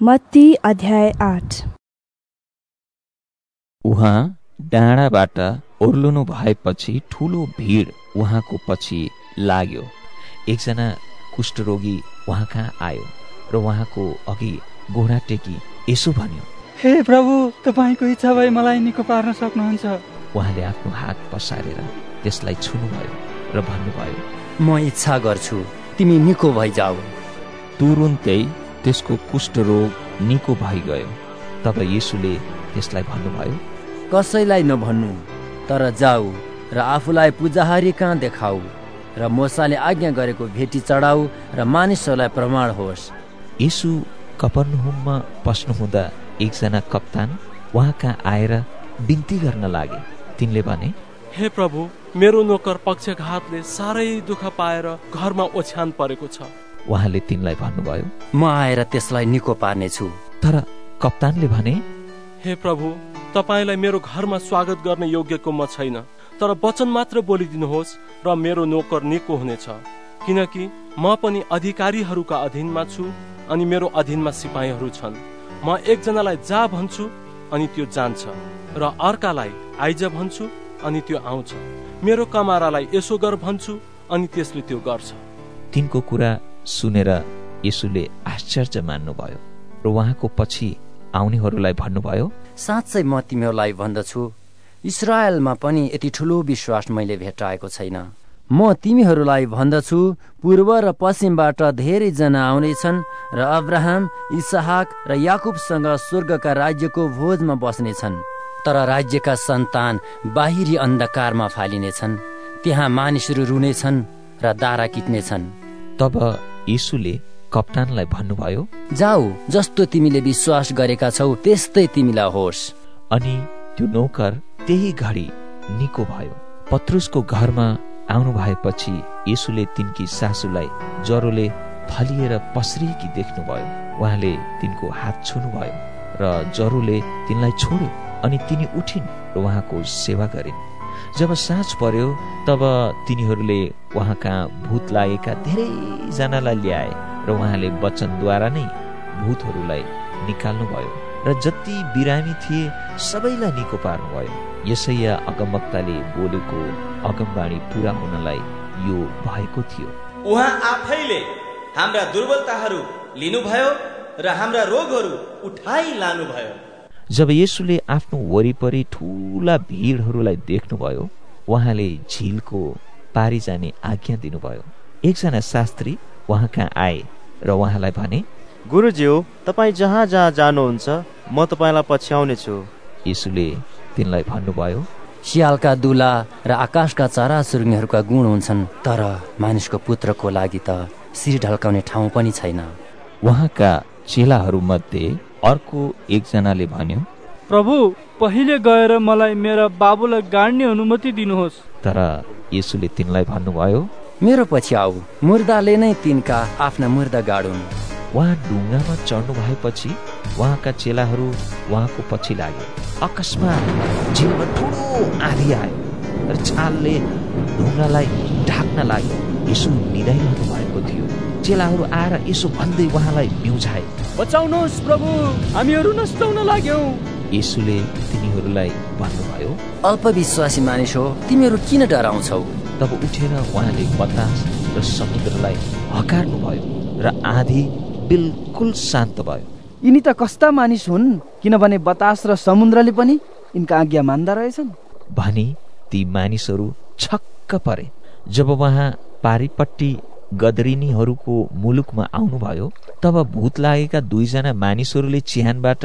मत्ती अध्याय आठ। उहाँ डाँडाबाट ओर्लनु भएपछि ठुलो भिड उहाँको पछि लाग्यो। एकजना कुष्ठरोगी उहाँ कहाँ आयो र उहाँको अघि घोडा टेकी यसो भन्यो हे प्रभु तपाईँको इच्छा भए मलाई निको पार्न सक्नुहुन्छ। उहाँले आफ्नो हात पसारेर त्यसलाई छुनुभयो र भन्नुभयो म इच्छा गर्छु तिमी निको भइजाऊ। तुरुन्तै त्यसको कुष्ठरोग निको भइगयो। तब येशूले त्यसलाई भन्नुभयो कसैलाई नभन्नु तर जाऊ र आफूलाई पूजाहारी कहाँ देखाऊ र मोसाले आज्ञा गरेको भेटी चढाऊ र मानिसहरूलाई प्रमाण होस्। येशू कपरनहुममा पस्नुहुँदा एकजना कप्तान उहाँ कहाँ आएर बिन्ती गर्न लागे। तिनले भने हे प्रभु मेरो नोकर पक्षघातले साह्रै दुःख पाएर घरमा ओछ्यान परेको छ। उहाँले तिनलाई भन्नुभयो म आएर त्यसलाई निको पार्नेछु। तर कप्तानले भने हे प्रभु तपाईँलाई मेरो घरमा स्वागत गर्ने योग्यको म छैन तर वचन मात्र बोलिदिनुहोस् र मेरो नोकर निको हुनेछ। किनकि म पनि अधिकारीहरूका अधीनमा छु अनि मेरो अधीनमा सिपाहीहरू छन्। म एकजनालाई जा भन्छु अनि त्यो जान्छ र अर्कालाई आइज भन्छु अनि त्यो आउँछ। मेरो कमारालाई यसो गर भन्छु अनि त्यसले त्यो गर्छ। तिनको कुरा सुनेर यसुले आश्चर्य मान्नुभयो र उहाँको पछि आउनेहरूलाई भन्नुभयो साँच्चै म तिमीहरूलाई भन्दछु। इसरायलमा पनि यति ठुलो विश्वास मैले भेटाएको छैन। म तिमीहरूलाई भन्दछु पूर्व र पश्चिमबाट धेरैजना आउनेछन् र अब्राहम इसहाक र याकुबसँग स्वर्गका राज्यको भोजमा बस्नेछन्। तर राज्यका सन्तान बाहिरी अन्धकारमा फालिनेछन्। त्यहाँ मानिसहरू रुनेछन् र दारा किट्नेछन् तब यीशुले कप्तानलाई भन्नुभयो जाऊ जस्तो तिमीले विश्वास गरेका छौ त्यस्तै तिमीलाई होस्। अनि त्यो नौकर त्यही घडी निको भयो। पत्रुसको घरमा आउनु भएपछि यीशुले तिनकी सासूलाई ज्वरोले फलिएर पस्रिएकी देख्नुभयो। उहाँले तिनको हात छुनुभयो र ज्वरोले तिनलाई छोड्यो अनि तिनी उठिन् र उहाँको सेवा गरिन्। जब साँझ पर्यो तब तिनीहरूले उहाँ कहाँ भूत लागेका धेरैजनालाई ल्याए र उहाँले वचनद्वारा नै भूतहरूलाई निकाल्नुभयो र जति बिरामी थिए सबैलाई निको पार्नुभयो। यसैया अगमक्ताले बोलेको अगमबाणी पुरा हुनलाई यो भएको थियो। उहाँ आफैले हाम्रा दुर्बलताहरू लिनुभयो र हाम्रा रोगहरू उठाइ लानुभयो जब येसुले आफ्नो वरिपरि ठुला भिडहरूलाई देख्नुभयो उहाँले झिलको पारी जाने आज्ञा दिनुभयो। एकजना शास्त्री उहाँ कहाँ आए र उहाँलाई भने गुरुज्यू तपाईँ जहाँ जहाँ जानुहुन्छ म तपाईँलाई पछ्याउने छु यीशुले तिनलाई भन्नुभयो सियालका दुला र आकाशका चरा चुरुङ्गीहरूका गुण हुन्छन् तर मानिसको पुत्रको लागि त शिर ढल्काउने ठाउँ पनि छैन। उहाँका चेलाहरूमध्ये अर्को एकजनाले भन्यो प्रभु पहिले गएर मलाई मेरा बाबुलाई गाड्ने अनुमति दिनुहोस्। तर यसुले तिनलाई भन्नुभयो मेरो पछि आऊ मुर्दाले नै तिनका आफ्ना मुर्दा गाडुन्। उहाँ ढुङ्गामा चढ्नु भएपछि उहाँका चेलाहरू उहाँको पछि लागे अकस्मात झिलमा ठुलो आँधी आयो र छालले ढुङ्गालाई ढाक्न लाग्यो। यसो निदाइरहनु भएको थियो। चेलाहरू आएर यसो भन्दै उहाँलाई बिउझाए बचाउनुहोस् प्रभु हामीहरू नष्ट हुन लाग्यौँ। यसुले तिनीहरूलाई भन्नुभयो अल्पविश्वासी मानिस हो तिमीहरू किन डराउँछौ? तब उठेर उहाँले बतास र समुद्रलाई हकार्नुभयो र आधी बिल्कुल शान्त भयो। यिनी त कस्ता मानिस हुन् किनभने बतास र समुद्रले पनि यिनका आज्ञा मान्दा रहेछन्। भनी ती मानिसहरू छक्क परे। जब उहाँ पारिपट्टि गदरिनीहरूको मुलुकमा आउनुभयो तब भूत लागेका दुईजना मानिसहरूले चिहानबाट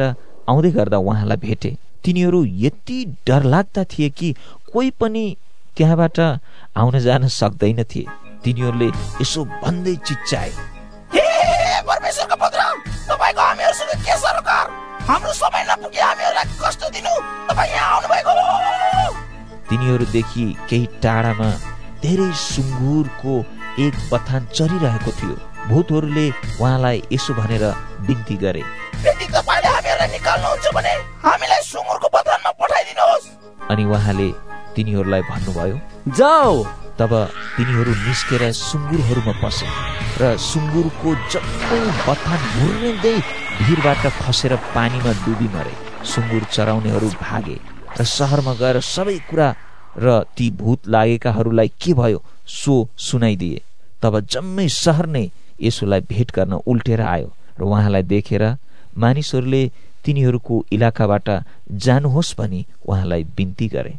आउँदै गर्दा उहाँलाई भेटे। तिनीहरू यति डरलाग्दा थिए कि कोही पनि त्यहाँबाट आउन जान सक्दैन थिए। तिनीहरूले यसो भन्दै चिच्चाए तिनीहरूदेखि केही टाढामा धेरै सुँगुरको एक बथान चरिरहेको थियो। भूतहरूले उहाँलाई यसो भनेर बिन्ती गरे। अनि उहाँले तिनीहरूलाई भन्नुभयो जाऊ तब तिनीहरू निस्केर सुँगुरहरूमा पसे र सुँगुरको जम्मै बथान घुर्दै भिरबाट खसेर पानीमा डुबी मरे। सुँगुर चराउनेहरू भागे र सहरमा गएर सबै कुरा र ती भूत लागेकाहरूलाई के भयो सो सुनाइदिए। तब जम्मै सहर नै यसोलाई भेट गर्न उल्टेर आयो र उहाँलाई देखेर मानिसहरूले तिनीहरूको इलाकाबाट जानुहोस् भनी उहाँलाई बिन्ती गरे।